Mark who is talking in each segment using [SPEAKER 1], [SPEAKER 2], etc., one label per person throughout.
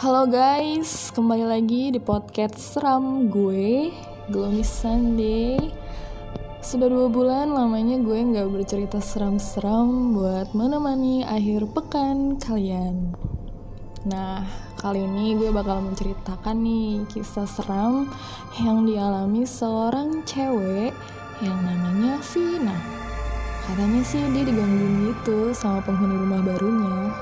[SPEAKER 1] Halo guys, kembali lagi di podcast seram gue, Gloomy Sunday. Sudah dua bulan lamanya gue nggak bercerita seram-seram buat menemani akhir pekan kalian. Nah, kali ini gue bakal menceritakan nih kisah seram yang dialami seorang cewek yang namanya Vina. Katanya sih dia digangguin gitu sama penghuni rumah barunya.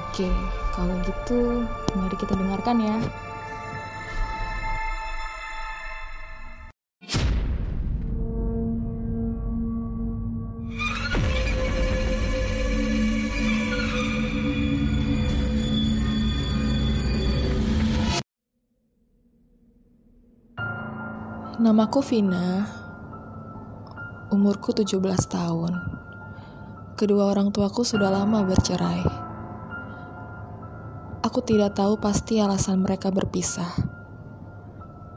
[SPEAKER 1] Oke, kalau gitu mari kita dengarkan ya. Namaku Vina. Umurku 17 tahun. Kedua orang tuaku sudah lama bercerai. Aku tidak tahu pasti alasan mereka berpisah.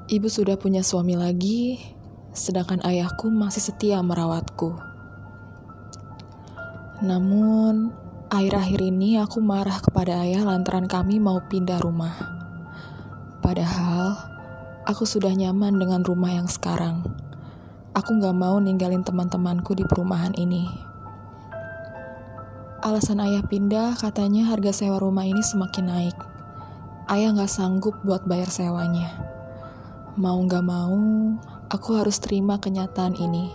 [SPEAKER 1] Ibu sudah punya suami lagi, sedangkan ayahku masih setia merawatku. Namun, akhir-akhir ini aku marah kepada ayah lantaran kami mau pindah rumah. Padahal, aku sudah nyaman dengan rumah yang sekarang. Aku gak mau ninggalin teman-temanku di perumahan ini. Alasan ayah pindah katanya harga sewa rumah ini semakin naik. Ayah gak sanggup buat bayar sewanya. Mau gak mau, aku harus terima kenyataan ini.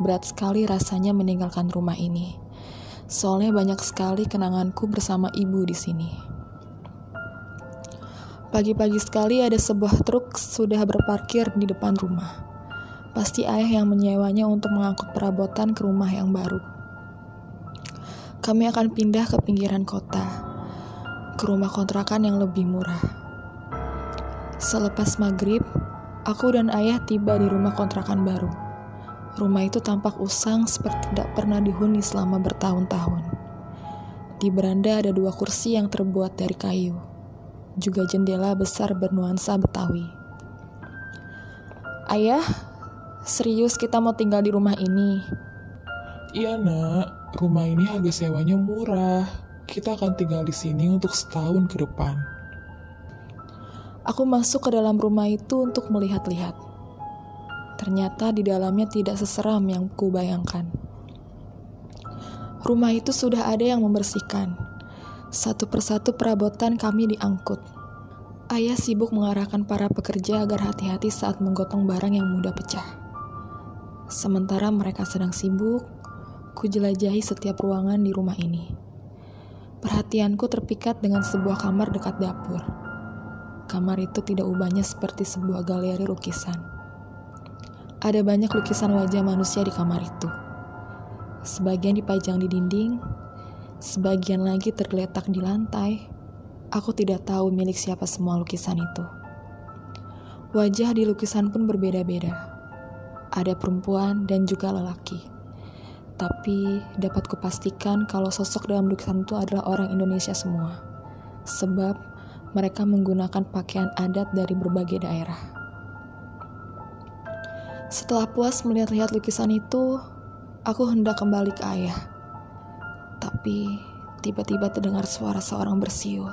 [SPEAKER 1] Berat sekali rasanya meninggalkan rumah ini. Soalnya banyak sekali kenanganku bersama ibu di sini. Pagi-pagi sekali ada sebuah truk sudah berparkir di depan rumah. Pasti ayah yang menyewanya untuk mengangkut perabotan ke rumah yang baru kami akan pindah ke pinggiran kota, ke rumah kontrakan yang lebih murah. Selepas maghrib, aku dan ayah tiba di rumah kontrakan baru. Rumah itu tampak usang seperti tidak pernah dihuni selama bertahun-tahun. Di beranda ada dua kursi yang terbuat dari kayu, juga jendela besar bernuansa Betawi. Ayah, serius kita mau tinggal di rumah ini?
[SPEAKER 2] Iya nak, rumah ini harga sewanya murah. Kita akan tinggal di sini untuk setahun ke depan.
[SPEAKER 1] Aku masuk ke dalam rumah itu untuk melihat-lihat. Ternyata di dalamnya tidak seseram yang kubayangkan. Rumah itu sudah ada yang membersihkan. Satu persatu perabotan kami diangkut. Ayah sibuk mengarahkan para pekerja agar hati-hati saat menggotong barang yang mudah pecah. Sementara mereka sedang sibuk, Ku jelajahi setiap ruangan di rumah ini. Perhatianku terpikat dengan sebuah kamar dekat dapur. Kamar itu tidak ubahnya seperti sebuah galeri lukisan. Ada banyak lukisan wajah manusia di kamar itu. Sebagian dipajang di dinding, sebagian lagi tergeletak di lantai. Aku tidak tahu milik siapa semua lukisan itu. Wajah di lukisan pun berbeda-beda. Ada perempuan dan juga lelaki. Tapi dapat kupastikan kalau sosok dalam lukisan itu adalah orang Indonesia semua. Sebab mereka menggunakan pakaian adat dari berbagai daerah. Setelah puas melihat-lihat lukisan itu, aku hendak kembali ke ayah. Tapi tiba-tiba terdengar suara seorang bersiul.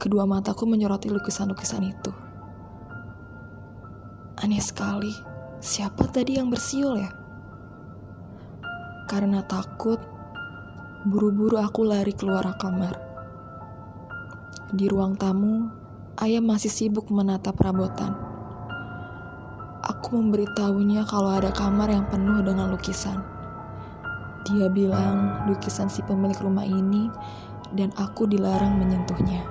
[SPEAKER 1] Kedua mataku menyoroti lukisan-lukisan itu. Aneh sekali, siapa tadi yang bersiul ya? Karena takut, buru-buru aku lari keluar kamar. Di ruang tamu, ayah masih sibuk menatap perabotan. Aku memberitahunya kalau ada kamar yang penuh dengan lukisan. Dia bilang lukisan si pemilik rumah ini dan aku dilarang menyentuhnya.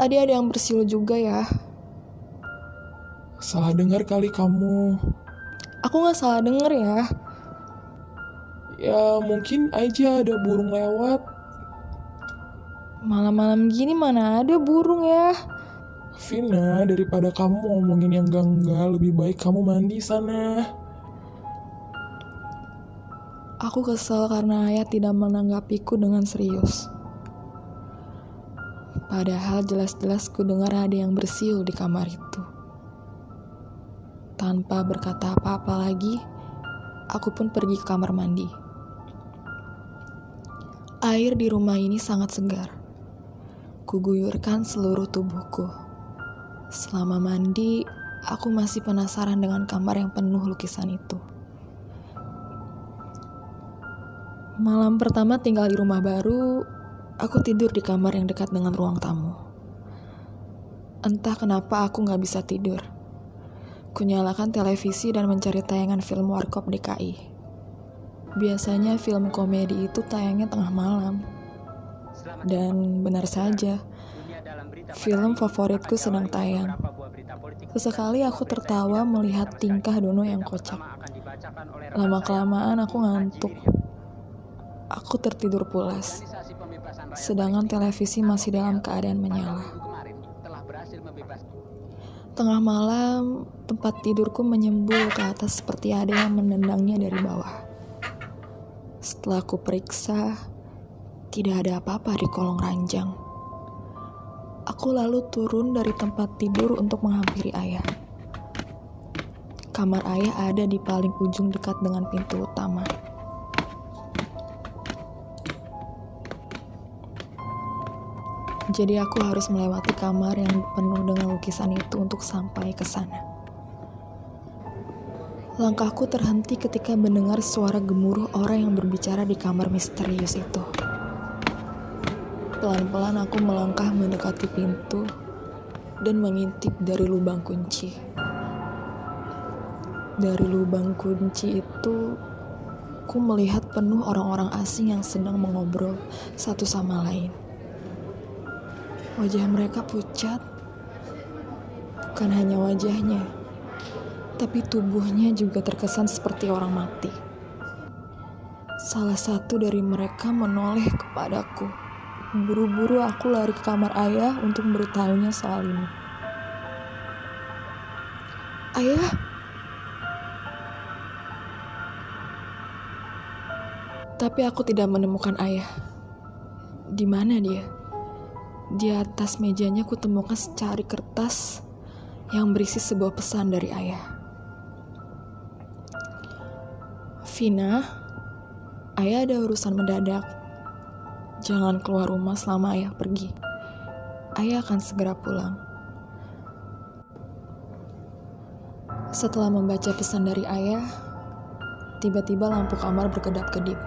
[SPEAKER 1] Tadi ada yang bersiul juga ya.
[SPEAKER 2] Salah dengar kali kamu.
[SPEAKER 1] Aku nggak salah denger ya.
[SPEAKER 2] Ya mungkin aja ada burung lewat.
[SPEAKER 1] Malam-malam gini mana ada burung ya?
[SPEAKER 2] Vina, daripada kamu ngomongin yang gangga, lebih baik kamu mandi sana.
[SPEAKER 1] Aku kesel karena ayah tidak menanggapiku dengan serius. Padahal jelas-jelas ku dengar ada yang bersiul di kamar itu. Tanpa berkata apa-apa lagi, aku pun pergi ke kamar mandi. Air di rumah ini sangat segar. Kuguyurkan seluruh tubuhku. Selama mandi, aku masih penasaran dengan kamar yang penuh lukisan itu. Malam pertama tinggal di rumah baru, aku tidur di kamar yang dekat dengan ruang tamu. Entah kenapa aku gak bisa tidur. Kunyalakan televisi dan mencari tayangan film Warkop DKI. Biasanya film komedi itu tayangnya tengah malam. Dan benar saja, film favoritku sedang tayang. Sesekali aku tertawa melihat tingkah Dono yang kocak. Lama-kelamaan aku ngantuk. Aku tertidur pulas. Sedangkan televisi masih dalam keadaan menyala. Tengah malam, tempat tidurku menyembul ke atas seperti ada yang menendangnya dari bawah. Setelah ku periksa, tidak ada apa-apa di kolong ranjang. Aku lalu turun dari tempat tidur untuk menghampiri ayah. Kamar ayah ada di paling ujung dekat dengan pintu utama. Jadi aku harus melewati kamar yang penuh dengan lukisan itu untuk sampai ke sana. Langkahku terhenti ketika mendengar suara gemuruh orang yang berbicara di kamar misterius itu. Pelan-pelan aku melangkah mendekati pintu dan mengintip dari lubang kunci. Dari lubang kunci itu, ku melihat penuh orang-orang asing yang sedang mengobrol satu sama lain. Wajah mereka pucat. Bukan hanya wajahnya, tapi tubuhnya juga terkesan seperti orang mati. Salah satu dari mereka menoleh kepadaku. Buru-buru aku lari ke kamar ayah untuk memberitahunya soal ini. Ayah, tapi aku tidak menemukan ayah. Di mana dia? Di atas mejanya kutemukan secari kertas yang berisi sebuah pesan dari ayah. Vina, ayah ada urusan mendadak. Jangan keluar rumah selama ayah pergi. Ayah akan segera pulang. Setelah membaca pesan dari ayah, tiba-tiba lampu kamar berkedap-kedip.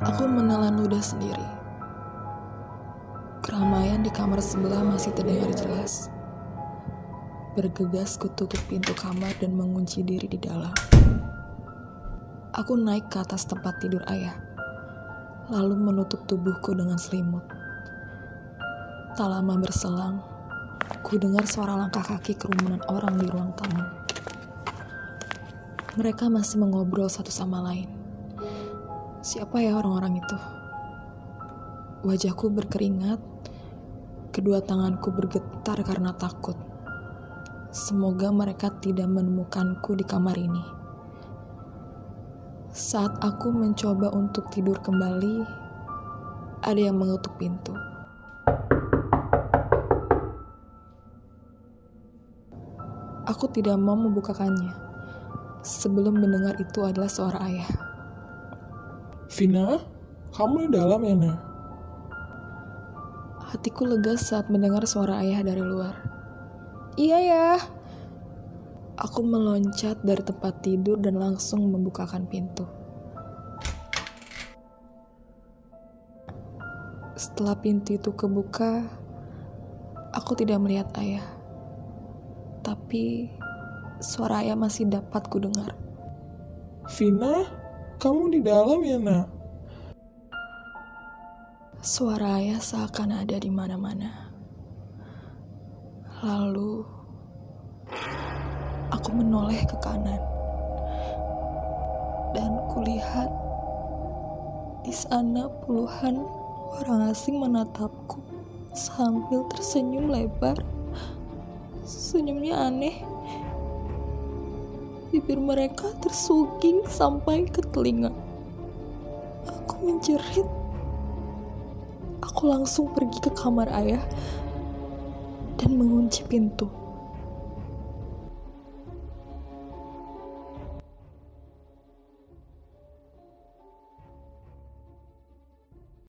[SPEAKER 1] Aku menelan ludah sendiri. Keramaian di kamar sebelah masih terdengar jelas. Bergegas kututup pintu kamar dan mengunci diri di dalam. Aku naik ke atas tempat tidur ayah, lalu menutup tubuhku dengan selimut. Tak lama berselang, ku dengar suara langkah kaki kerumunan orang di ruang tamu. Mereka masih mengobrol satu sama lain. Siapa ya orang-orang itu? Wajahku berkeringat Kedua tanganku bergetar karena takut. Semoga mereka tidak menemukanku di kamar ini. Saat aku mencoba untuk tidur kembali, ada yang mengetuk pintu. Aku tidak mau membukakannya sebelum mendengar itu adalah suara ayah.
[SPEAKER 2] Vina, kamu di dalam ya, Nak?
[SPEAKER 1] Hatiku lega saat mendengar suara ayah dari luar. Iya ya. Aku meloncat dari tempat tidur dan langsung membukakan pintu. Setelah pintu itu kebuka, aku tidak melihat ayah. Tapi suara ayah masih dapat ku dengar.
[SPEAKER 2] Vina, kamu di dalam ya, Nak?
[SPEAKER 1] Suara ayah seakan ada di mana-mana. Lalu, aku menoleh ke kanan. Dan kulihat di sana puluhan orang asing menatapku sambil tersenyum lebar. Senyumnya aneh. Bibir mereka tersuging sampai ke telinga. Aku menjerit Aku langsung pergi ke kamar ayah dan mengunci pintu.